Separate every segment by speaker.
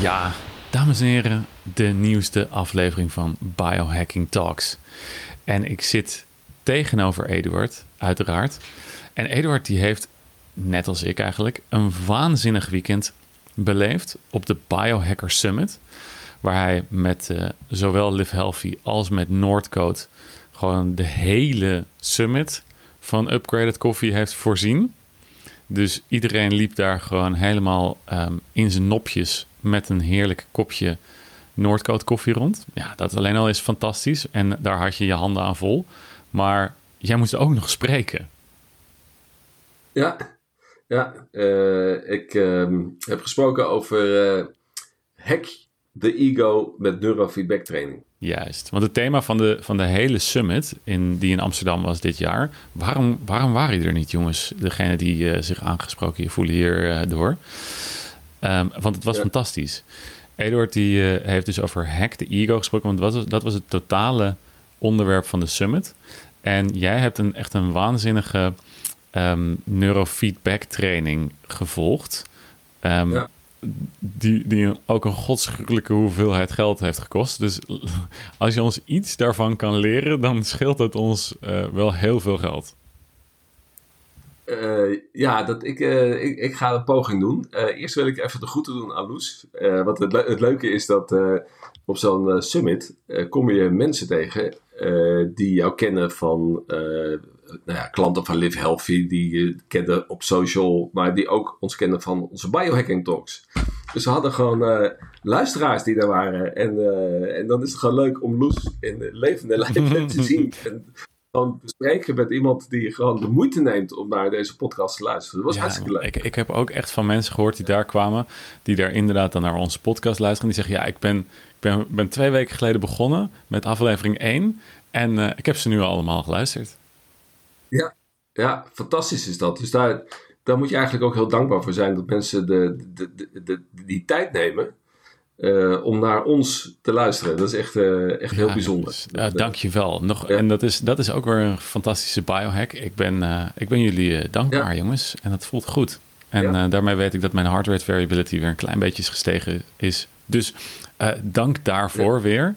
Speaker 1: Ja, dames en heren, de nieuwste aflevering van Biohacking Talks. En ik zit tegenover Eduard, uiteraard. En Eduard die heeft, net als ik eigenlijk, een waanzinnig weekend beleefd op de Biohacker Summit. Waar hij met uh, zowel Live Healthy als met Noordcode gewoon de hele summit van Upgraded Coffee heeft voorzien. Dus iedereen liep daar gewoon helemaal um, in zijn nopjes met een heerlijk kopje Noordcoat koffie rond. Ja, dat alleen al is fantastisch. En daar had je je handen aan vol. Maar jij moest ook nog spreken.
Speaker 2: Ja, ja uh, ik uh, heb gesproken over uh, hack the ego met neurofeedback training.
Speaker 1: Juist, want het thema van de, van de hele summit in, die in Amsterdam was dit jaar. Waarom, waarom waren jullie er niet, jongens? Degene die uh, zich aangesproken hier voelen hierdoor. Um, want het was fantastisch. Eduard die, uh, heeft dus over hack the ego gesproken, want dat was, dat was het totale onderwerp van de summit. En jij hebt een, echt een waanzinnige um, neurofeedback training gevolgd. Um, ja. die, die ook een godschuwelijke hoeveelheid geld heeft gekost. Dus als je ons iets daarvan kan leren, dan scheelt het ons uh, wel heel veel geld.
Speaker 2: Uh, ja, dat ik, uh, ik, ik, ga een poging doen. Uh, eerst wil ik even de groeten doen aan Loes. want het, het, leuke is dat op zo'n summit kom je mensen tegen die jou kennen van nou ja, klanten van Live Healthy, die je kennen op social, maar die ook ons kennen van onze biohacking talks. Dus we hadden gewoon luisteraars die daar waren. En, en dan is het gewoon leuk om Loes in levende lijf te zien. En gewoon bespreken met iemand die gewoon de moeite neemt om naar deze podcast te luisteren. Dat was hartstikke leuk.
Speaker 1: Ik, ik heb ook echt van mensen gehoord die daar kwamen, die daar inderdaad dan naar onze podcast luisteren. Die zeggen, ja, ik ben, ik ben, ben twee weken geleden begonnen met aflevering 1 en uh, ik heb ze nu allemaal geluisterd.
Speaker 2: Ja, ja, fantastisch is dat. Dus daar, daar moet je eigenlijk ook heel dankbaar voor zijn dat mensen de, de, de, de die tijd nemen uh, om naar ons te luisteren. Dat is echt, uh, echt ja, heel bijzonder. Dus,
Speaker 1: uh, dank je wel. Nog, ja. En dat is, dat is ook weer een fantastische biohack. Ik ben, ik ben jullie dankbaar, ja. jongens. En dat voelt goed. En daarmee weet ik dat mijn heart rate variability weer een klein beetje is gestegen is. Dus dank daarvoor weer.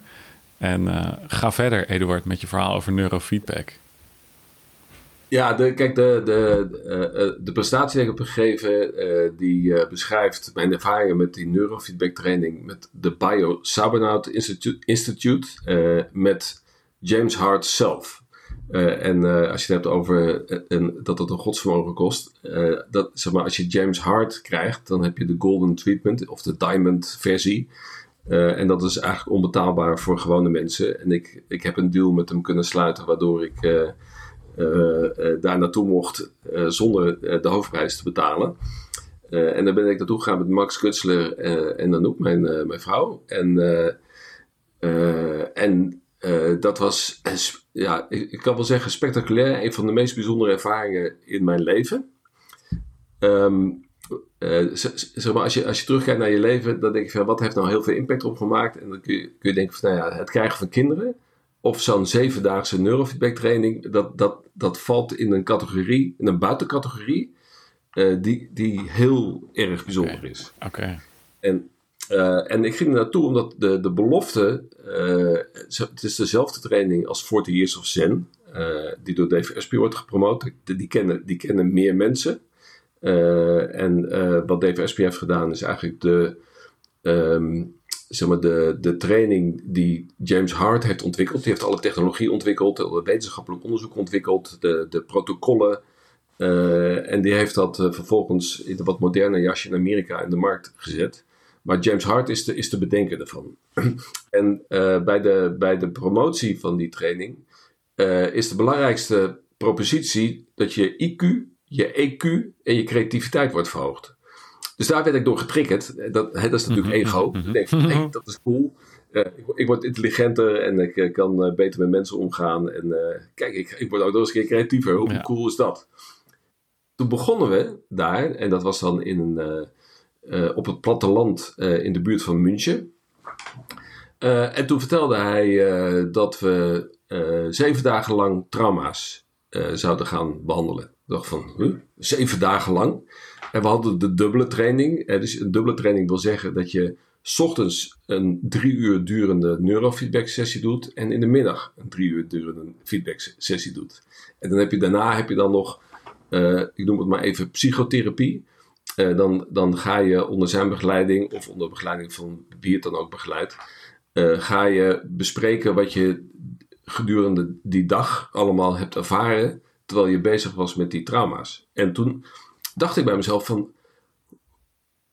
Speaker 1: En ga verder, Eduard, met je verhaal over neurofeedback.
Speaker 2: Ja, kijk, de, de, de prestatie die ik heb gegeven, uh, die beschrijft mijn ervaringen met die neurofeedback training met de Bio Sabernaut Institute, Institute met James Hart zelf. en als je het hebt over een, dat het een godsvermogen kost, dat, zeg maar, als je James Hart krijgt, dan heb je de Golden Treatment of de Diamond versie. en dat is eigenlijk onbetaalbaar voor gewone mensen. En ik, ik heb een deal met hem kunnen sluiten, waardoor ik daar naartoe mocht zonder de hoofdprijs te betalen. en dan ben ik naartoe gegaan met Max Kutsler en Anouk, mijn, mijn vrouw. En, en dat was, ja, ik, kan wel zeggen, spectaculair. Een van de meest bijzondere ervaringen in mijn leven. Um, maar, als je, als je terugkijkt naar je leven, dan denk je van wat heeft nou heel veel impact op gemaakt? En dan kun je, kun je denken van nou ja, het krijgen van kinderen of zo'n zevendaagse neurofeedback training, dat, dat, dat valt in een categorie, in een buitencategorie, uh, die, die heel erg bijzonder okay. is.
Speaker 1: Oké.
Speaker 2: En, uh, en ik ging er naartoe omdat de, de belofte, uh, het is dezelfde training als 40 Years of Zen, die door Dave Asprey wordt gepromoot. Die kennen, die kennen meer mensen. en wat Dave Asprey heeft gedaan is eigenlijk de... Um, zeg maar, de, de training die James Hart heeft ontwikkeld. Die heeft alle technologie ontwikkeld, wetenschappelijk onderzoek ontwikkeld, de, de protocollen. Uh, en die heeft dat uh, vervolgens in een wat moderne jasje in Amerika in de markt gezet. Maar James Hart is de, is de bedenker ervan. en uh, bij, de, bij de promotie van die training is de belangrijkste propositie dat je IQ, je EQ en je creativiteit wordt verhoogd. Dus daar werd ik door getriggerd. Dat, hè, dat is natuurlijk mhm. ego. Mhm. Ik denk van, hey, dat is cool. Uh, ik, ik, word intelligenter en ik uh, kan uh, beter met mensen omgaan. En kijk, ik, ik word ook nog eens een keer creatiever. Hoe ja. cool is dat? Toen begonnen we daar, en dat was dan in een, op het platteland in de buurt van München. en toen vertelde hij dat we zeven dagen lang trauma's zouden gaan behandelen. Ik dacht van, huh? zeven dagen lang? En we hadden de dubbele training. dus een dubbele training wil zeggen dat je s ochtends een drie uur durende neurofeedback sessie doet en in de middag een drie uur durende feedback sessie doet. En dan heb je daarna heb je dan nog, uh, ik noem het maar even psychotherapie. Uh, dan, dan ga je onder zijn begeleiding of onder begeleiding van wie het dan ook begeleidt, ga je bespreken wat je gedurende die dag allemaal hebt ervaren terwijl je bezig was met die trauma's. En toen dacht ik bij mezelf van,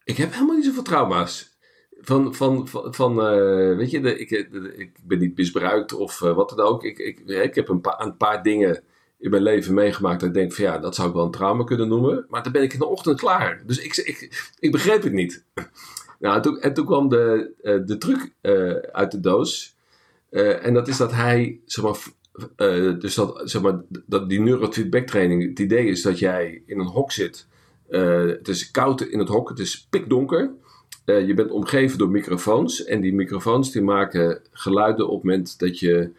Speaker 2: ik heb helemaal niet zoveel trauma's. Van, van, van, uh, weet je, ik, de, ik ben niet misbruikt of uh, wat dan ook. Ik, ik, ik heb een, pa een paar dingen in mijn leven meegemaakt dat ik denk van ja, dat zou ik wel een trauma kunnen noemen. Maar dan ben ik in de ochtend klaar. Dus ik, ik, ik begreep het niet. Nou, en toen, en toen kwam de, de truc uit de doos. en dat is dat hij, zeg maar, dus dat, zeg maar, dat die neurofeedback training, het idee is dat jij in een hok zit. Het is koud in het hok, het is pikdonker. Uh, je bent omgeven door microfoons. En die microfoons die maken geluiden op het moment dat je.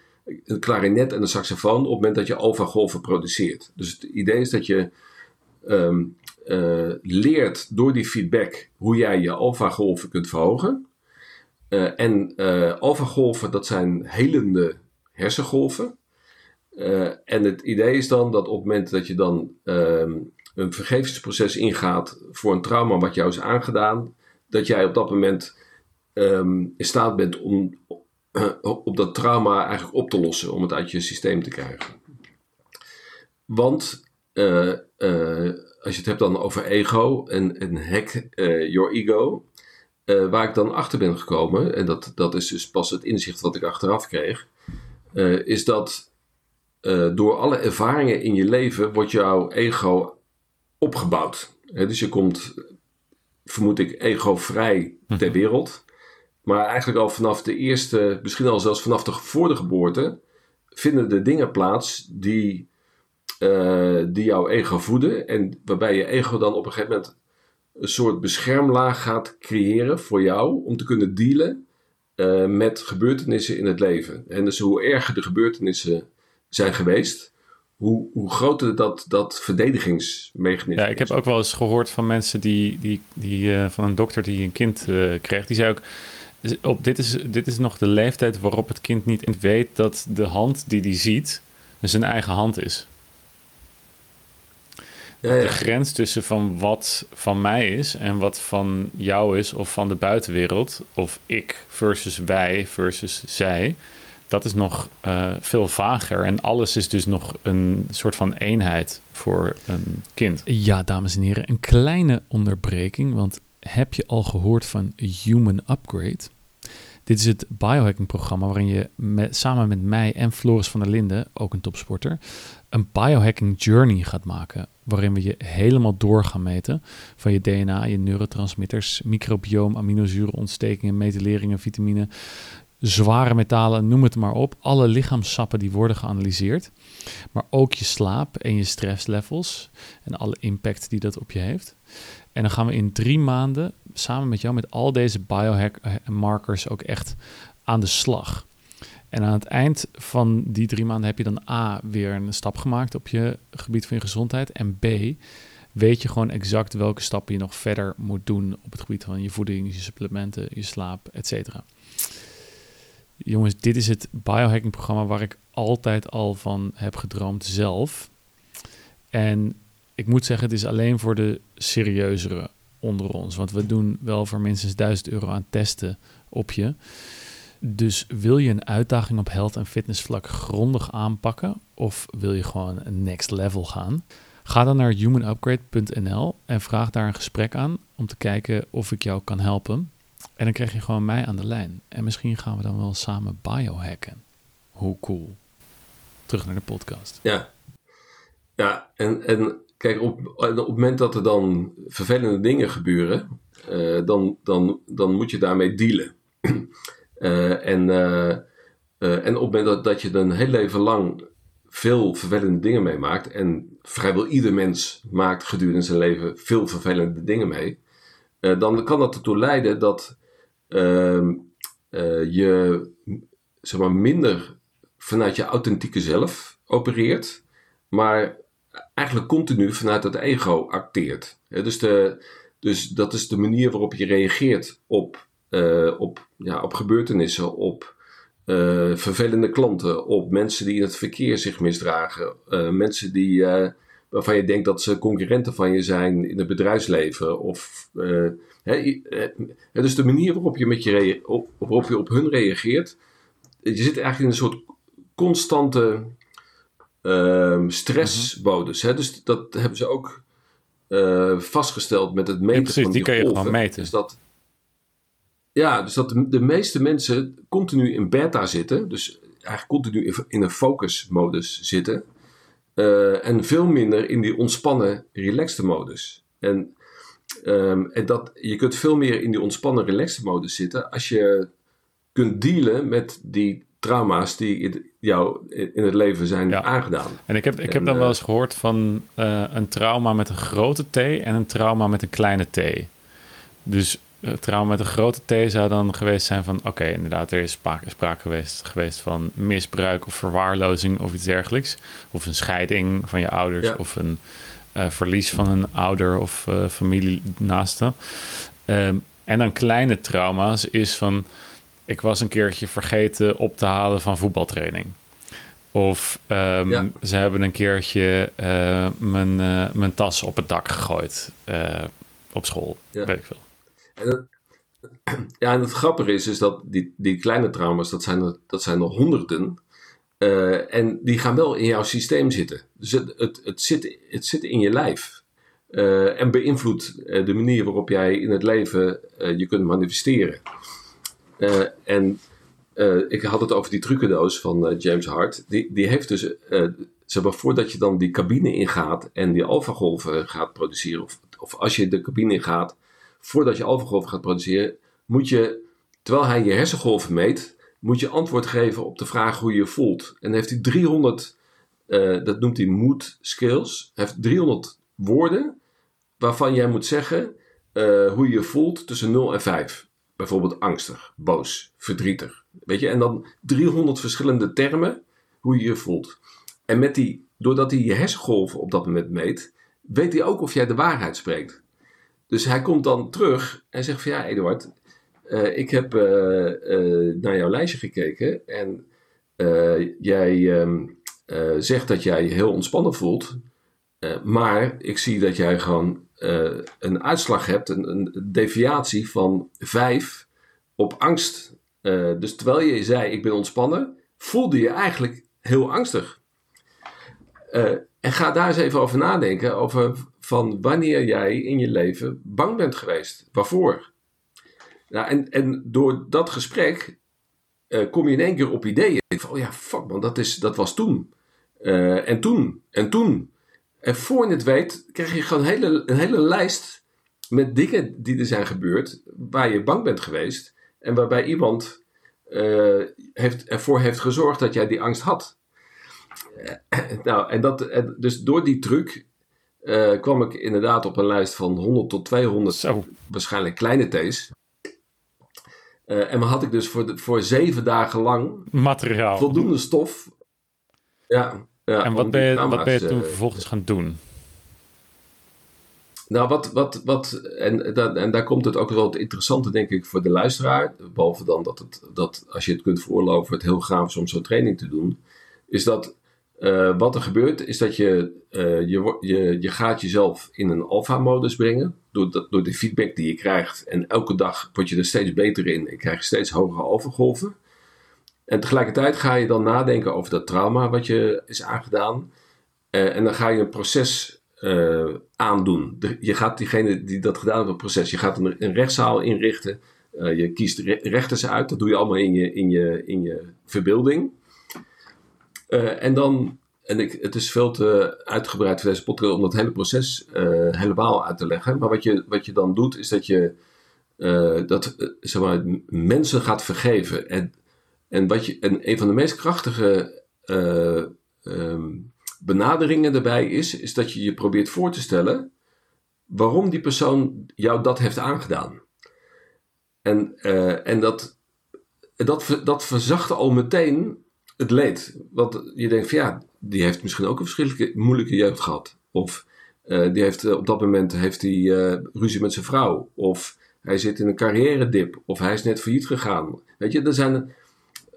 Speaker 2: Een klarinet en een saxofoon op het moment dat je alpha-golven produceert. Dus het idee is dat je um, uh, leert door die feedback hoe jij je alpha-golven kunt verhogen. Uh, en alpha-golven, dat zijn helende hersengolven. en het idee is dan dat op het moment dat je dan um, een vergevingsproces ingaat voor een trauma wat jou is aangedaan, dat jij op dat moment um, in staat bent om uh, op dat trauma eigenlijk op te lossen, om het uit je systeem te krijgen. Want uh, uh, als je het hebt dan over ego en, en hack your ego, waar ik dan achter ben gekomen, en dat, dat is dus pas het inzicht wat ik achteraf kreeg, is dat door alle ervaringen in je leven wordt jouw ego opgebouwd. dus je komt vermoed ik, ego-vrij ter mhm. wereld. Maar eigenlijk al vanaf de eerste, misschien al zelfs vanaf de voor de geboorte, vinden de dingen plaats die, uh, die jouw ego voeden. En waarbij je ego dan op een gegeven moment een soort beschermlaag gaat creëren voor jou om te kunnen dealen uh, met gebeurtenissen in het leven. En dus hoe erger de gebeurtenissen zijn geweest, hoe, hoe groter dat, dat verdedigingsmechanisme
Speaker 1: Ja, ik heb ook wel eens gehoord van mensen die, die, die uh, van een dokter die een kind uh, kreeg. Die zei ook, op, dit, is, dit is nog de leeftijd waarop het kind niet weet dat de hand die hij ziet zijn eigen hand is. Ja, ja. De grens tussen van wat van mij is en wat van jou is of van de buitenwereld, of ik versus wij versus zij, dat is nog uh, veel vager. En alles is dus nog een soort van eenheid voor een kind. Ja, dames en heren, een kleine onderbreking. Want heb je al gehoord van Human Upgrade? Dit is het biohacking-programma waarin je samen met mij en Floris van der Linden, ook een topsporter, een biohacking journey gaat maken. Waarin we je helemaal door gaan meten van je DNA, je neurotransmitters, microbioom, aminozuren, ontstekingen, metyleringen, vitamine, zware metalen, noem het maar op. Alle lichaamssappen die worden geanalyseerd. Maar ook je slaap en je stresslevels en alle impact die dat op je heeft. En dan gaan we in drie maanden samen met jou met al deze biohack-markers ook echt aan de slag. En aan het eind van die drie maanden heb je dan A, weer een stap gemaakt op je gebied van je gezondheid. En B, weet je gewoon exact welke stappen je nog verder moet doen op het gebied van je voeding, je supplementen, je slaap, et cetera jongens, dit is het biohacking programma waar ik altijd al van heb gedroomd zelf. En ik moet zeggen, het is alleen voor de serieuzere onder ons. Want we doen wel voor minstens 1000 euro aan testen op je. Dus wil je een uitdaging op health en fitness vlak grondig aanpakken? Of wil je gewoon een next level gaan? Ga dan naar humanupgrade.nl en vraag daar een gesprek aan om te kijken of ik jou kan helpen. En dan krijg je gewoon mij aan de lijn. En misschien gaan we dan wel samen biohacken. Hoe cool. Terug naar de podcast.
Speaker 2: Ja. Ja, en, en kijk, op, op het moment dat er dan vervelende dingen gebeuren, uh, dan, dan, dan moet je daarmee dealen. uh, en, uh, en op het moment dat, dat je dan heel leven lang veel vervelende dingen meemaakt, en vrijwel ieder mens maakt gedurende zijn leven veel vervelende dingen mee, dan kan dat ertoe leiden dat uh, uh, je zeg maar, minder vanuit je authentieke zelf opereert, maar eigenlijk continu vanuit het ego acteert. dus, de, dus dat is de manier waarop je reageert op op, ja, op gebeurtenissen, op vervelende klanten, op mensen die in het verkeer zich misdragen, mensen die, waarvan je denkt dat ze concurrenten van je zijn in het bedrijfsleven. Of, hè, dus de manier waarop je, met je, op, waarop je op hun reageert, je zit eigenlijk in een soort constante um, stressmodus. Hè? Dus dat hebben ze ook uh, vastgesteld met het meten ja, precies, van die, die kun je gewoon meten. Dus dat, ja, dus dat de, de, meeste mensen continu in beta zitten. Dus eigenlijk continu in, in een focusmodus zitten. Uh, en veel minder in die ontspannen, relaxed modus. En, um, en dat, je kunt veel meer in die ontspannen, relaxed modus zitten als je kunt dealen met die trauma's die jou in het leven zijn aangedaan.
Speaker 1: En ik heb, ik heb dan wel eens gehoord van uh, een trauma met een grote T en een trauma met een kleine T. Dus trauma met een grote T zou dan geweest zijn van... oké, inderdaad, er is sprake, sprake geweest, geweest van misbruik of verwaarlozing of iets dergelijks. Of een scheiding van je ouders of een uh, verlies van een ouder of familie naaste. Um, en dan kleine trauma's is van ik was een keertje vergeten op te halen van voetbaltraining. Of um, ze hebben een keertje uh, mijn, uh, mijn tas op het dak gegooid uh, op school. Ja. Weet ik veel.
Speaker 2: Ja, en het grappige is, is dat die, die kleine trauma's, dat zijn er, dat zijn er honderden. en die gaan wel in jouw systeem zitten. Dus het, het, het, zit, het zit in je lijf. en beïnvloedt de manier waarop jij in het leven je kunt manifesteren. En ik had het over die trucendoos van James Hart. Die, die heeft dus, zeg voordat je dan die cabine ingaat en die alfagolven gaat produceren, of, of als je de cabine ingaat, voordat je alfagolven gaat produceren, moet je, terwijl hij je hersengolven meet, moet je antwoord geven op de vraag hoe je je voelt. En heeft hij 300, dat noemt hij mood skills, heeft 300 woorden waarvan jij moet zeggen hoe je je voelt tussen 0 en 5 bijvoorbeeld angstig, boos, verdrietig. Weet je, en dan 300 verschillende termen hoe je je voelt. En met die, doordat hij je hersengolven op dat moment meet, weet hij ook of jij de waarheid spreekt. Dus hij komt dan terug en zegt van ja, Eduard, uh, ik heb uh, uh, naar jouw lijstje gekeken en jij um, zegt dat jij je heel ontspannen voelt, maar ik zie dat jij gewoon een uitslag hebt, een, een, deviatie van 5 op angst. Dus terwijl je zei ik ben ontspannen, voelde je eigenlijk heel angstig. En ga daar eens even over nadenken, over van wanneer jij in je leven bang bent geweest. Waarvoor? Nou, en, en door dat gesprek kom je in één keer op ideeën. Van, oh ja, fuck man, dat, is, dat was toen. en toen, en toen. En voor je het weet, krijg je gewoon een hele, een hele lijst met dingen die er zijn gebeurd, waar je bang bent geweest. En waarbij iemand uh, heeft, ervoor heeft gezorgd dat jij die angst had. Nou, en dat, dus door die truc uh, kwam ik inderdaad op een lijst van 100 tot 200 Zo. waarschijnlijk kleine T's. Uh, en dan had ik dus voor, de, voor zeven dagen lang
Speaker 1: materiaal.
Speaker 2: Voldoende stof. Ja,
Speaker 1: en wat ben, je, wat ben je toen eh, vervolgens gaan doen?
Speaker 2: Nou, wat, wat, wat en, en daar komt het ook wel het interessante, denk ik, voor de luisteraar. Behalve dan dat, het, dat als je het kunt veroorloven, het heel gaaf is om zo'n training te doen. Is dat uh, wat er gebeurt, is dat je, uh, je, je, gaat jezelf in een alpha-modus brengen. Door, door de feedback die je krijgt. En elke dag word je er steeds beter in en krijg je steeds hogere alpha-golven. En tegelijkertijd ga je dan nadenken over dat trauma wat je is aangedaan. Uh, en dan ga je een proces aandoen. De, je gaat diegene die dat gedaan heeft, een proces. Je gaat een, rechtszaal inrichten. Je kiest re rechters uit. Dat doe je allemaal in je, in je, in je verbeelding. En dan, en ik, het is veel te uitgebreid voor deze podcast om dat hele proces helemaal uit te leggen. Maar wat je, wat je dan doet, is dat je dat, zeg mensen gaat vergeven. En en, wat je, en een van de meest krachtige um, benaderingen daarbij is, is dat je je probeert voor te stellen waarom die persoon jou dat heeft aangedaan. En, en dat, dat, dat verzacht al meteen het leed. Want je denkt van ja, die heeft misschien ook een verschillende moeilijke jeugd gehad. Of uh, die heeft op dat moment heeft hij ruzie met zijn vrouw. Of hij zit in een carrière dip of hij is net failliet gegaan. Weet je, er zijn een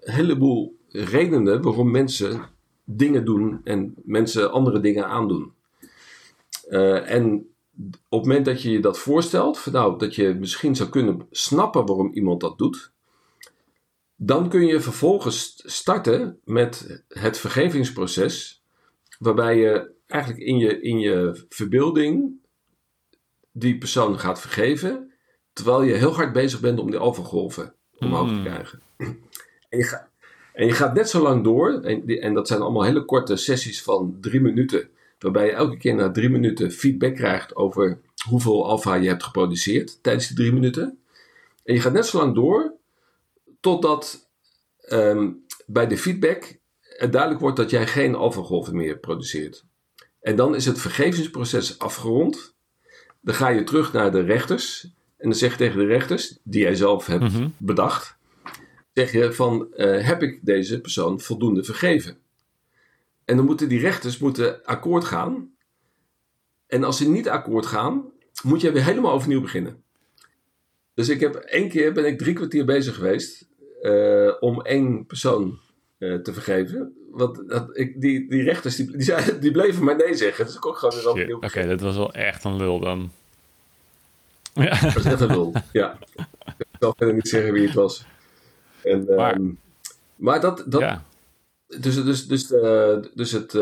Speaker 2: heleboel redenen waarom mensen dingen doen en mensen andere dingen aandoen. En op het moment dat je je dat voorstelt, nou, dat je misschien zou kunnen snappen waarom iemand dat doet, dan kun je vervolgens starten met het vergevingsproces, waarbij je eigenlijk in je, in je verbeelding die persoon gaat vergeven, terwijl je heel hard bezig bent om die overgolven omhoog te hmm. krijgen. En je, gaat, en je gaat net zo lang door, en, en dat zijn allemaal hele korte sessies van drie minuten, waarbij je elke keer na drie minuten feedback krijgt over hoeveel alfa je hebt geproduceerd tijdens die drie minuten. En je gaat net zo lang door totdat um, bij de feedback het duidelijk wordt dat jij geen alfagolven meer produceert. En dan is het vergevingsproces afgerond. Dan ga je terug naar de rechters. En dan zeg je tegen de rechters, die jij zelf hebt mhm. bedacht, zeg je van, uh, heb ik deze persoon voldoende vergeven? En dan moeten die rechters moeten akkoord gaan. En als ze niet akkoord gaan, moet je weer helemaal overnieuw beginnen. Dus ik heb één keer ben ik drie kwartier bezig geweest uh, om één persoon uh, te vergeven. Want dat, ik, die, die rechters die, die, zei, die bleven maar nee zeggen. Dus ik kon gewoon weer
Speaker 1: overnieuw Oké, dat was wel echt een lul dan.
Speaker 2: Ja. Dat was echt een lul, ja. Ik zal verder niet zeggen wie het was. En, maar, um, maar dat, dat, ja. Dus, dus, dus, uh, dus het,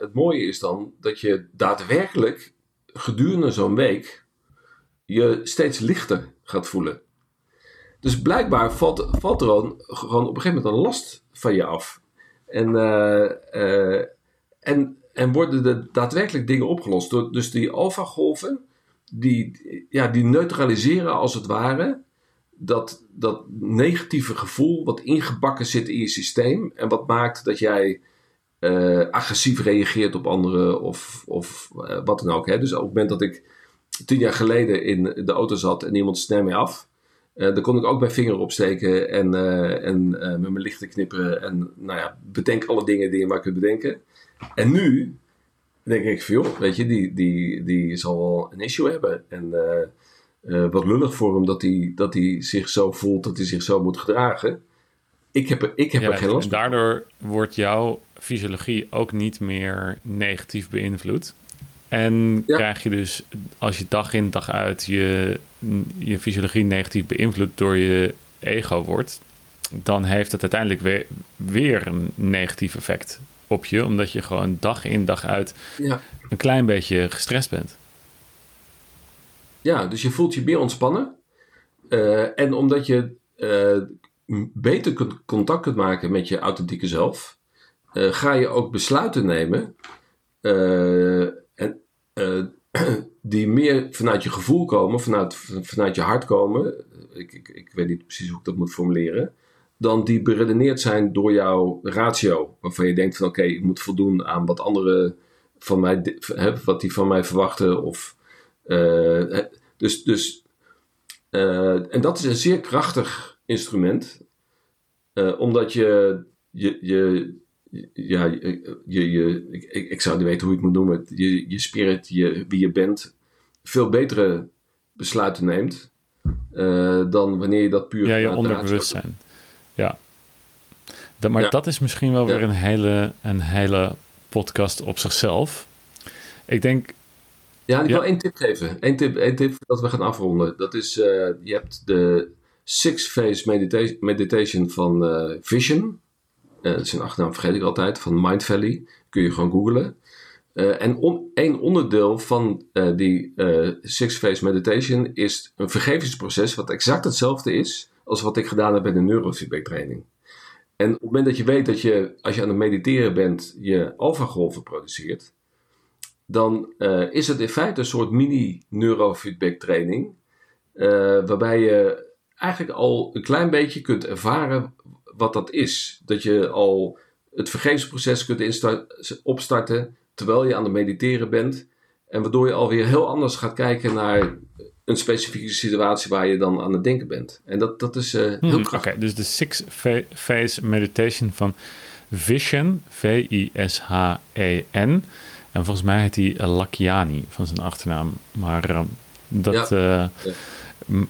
Speaker 2: het mooie is dan dat je daadwerkelijk gedurende zo'n week je steeds lichter gaat voelen. Dus blijkbaar valt, valt er gewoon, op een gegeven moment een last van je af. En, uh, en, en worden er daadwerkelijk dingen opgelost. Dus die alfagolven, die, ja, die neutraliseren als het ware dat, dat negatieve gevoel wat ingebakken zit in je systeem. En wat maakt dat jij uh, agressief reageert op anderen of, of wat dan ook. Hè? Dus op het moment dat ik tien jaar geleden in de auto zat en iemand snel mij af. Uh, dan kon ik ook mijn vinger opsteken en, en met mijn lichten knipperen. En nou ja, bedenk alle dingen die je maar kunt bedenken. En nu denk ik van joh, weet je, die, die, die zal wel een issue hebben. En wat lullig voor hem dat hij, dat hij zich zo voelt dat hij zich zo moet gedragen. Ik heb er, ik heb er geen last
Speaker 1: van. Daardoor wordt jouw fysiologie ook niet meer negatief beïnvloed. En krijg je dus, als je dag in dag uit je, je fysiologie negatief beïnvloedt door je ego wordt, dan heeft het uiteindelijk weer, weer een negatief effect op je, omdat je gewoon dag in dag uit ja. een klein beetje gestrest bent.
Speaker 2: Ja, dus je voelt je meer ontspannen. Uh, en omdat je uh, beter contact kunt maken met je authentieke zelf, uh, ga je ook besluiten nemen en, die meer vanuit je gevoel komen, vanuit, vanuit je hart komen. Ik, ik, ik weet niet precies hoe ik dat moet formuleren. Dan die beredeneerd zijn door jouw ratio. Waarvan je denkt van oké, ik moet voldoen aan wat anderen van mij, wat die van mij verwachten. Of dus, dus uh, en dat is een zeer krachtig instrument, uh, omdat je, je, je, ja, je, je, ik, ik zou niet weten hoe ik het moet noemen, je, je spirit, je, wie je bent, veel betere besluiten neemt uh, dan wanneer je dat puur...
Speaker 1: Ja, je onderbewustzijn. Ja. Dat, maar ja. dat is misschien wel ja. weer een hele, een hele podcast op zichzelf. Ik denk
Speaker 2: ja, ik wil één tip geven. Eén tip, één tip dat we gaan afronden. Dat is, uh, je hebt de Six Phase medita Meditation van uh, Vision. Uh, is een achternaam, vergeet ik altijd, van Mind Valley. Kun je gewoon googlen. en on onderdeel van die Six Phase Meditation is een vergevingsproces, wat exact hetzelfde is als wat ik gedaan heb bij de neurofeedback training. En op het moment dat je weet dat je, als je aan het mediteren bent, je alfagolven produceert, dan uh, is het in feite een soort mini-neurofeedback training. Uh, waarbij je eigenlijk al een klein beetje kunt ervaren wat dat is. Dat je al het vergevingsproces kunt opstarten terwijl je aan het mediteren bent. En waardoor je alweer heel anders gaat kijken naar een specifieke situatie waar je dan aan het denken bent. En dat, dat is uh, heel hmm, krachtig.
Speaker 1: Oké, dus de Six Phase Meditation van Vision, V-I-S-H-E-N. En volgens mij heet hij Lakiani van zijn achternaam. Maar uh, dat. Ja. Uh,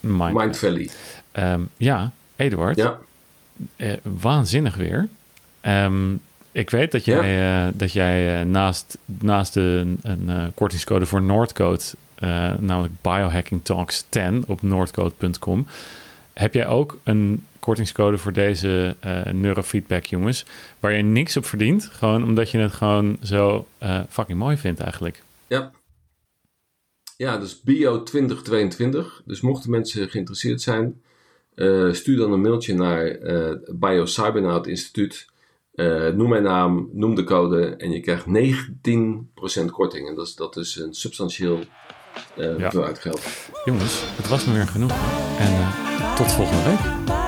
Speaker 1: Mind,
Speaker 2: Mind Valley.
Speaker 1: Ehm, ja, Eduard.
Speaker 2: Ja,
Speaker 1: Eh, waanzinnig weer. Ehm, ik weet dat jij, eh, dat jij eh, naast, naast de, een eh, kortingscode voor Noordcode, eh, namelijk Biohacking Talks 10 op noordcode.com, heb jij ook een kortingscode voor deze neurofeedback, jongens, waar je niks op verdient, gewoon omdat je het gewoon zo fucking mooi vindt eigenlijk.
Speaker 2: ja. Ja, dus Bio 2022. Dus mochten mensen geïnteresseerd zijn, eh, stuur dan een mailtje naar eh Bio Cybernaut Instituut. Eh, noem mijn naam, noem de code en je krijgt 19% korting. En dat is, dat is een substantieel eh
Speaker 1: Ja.
Speaker 2: geld.
Speaker 1: Jongens, het was me weer genoeg. En eh, tot volgende week.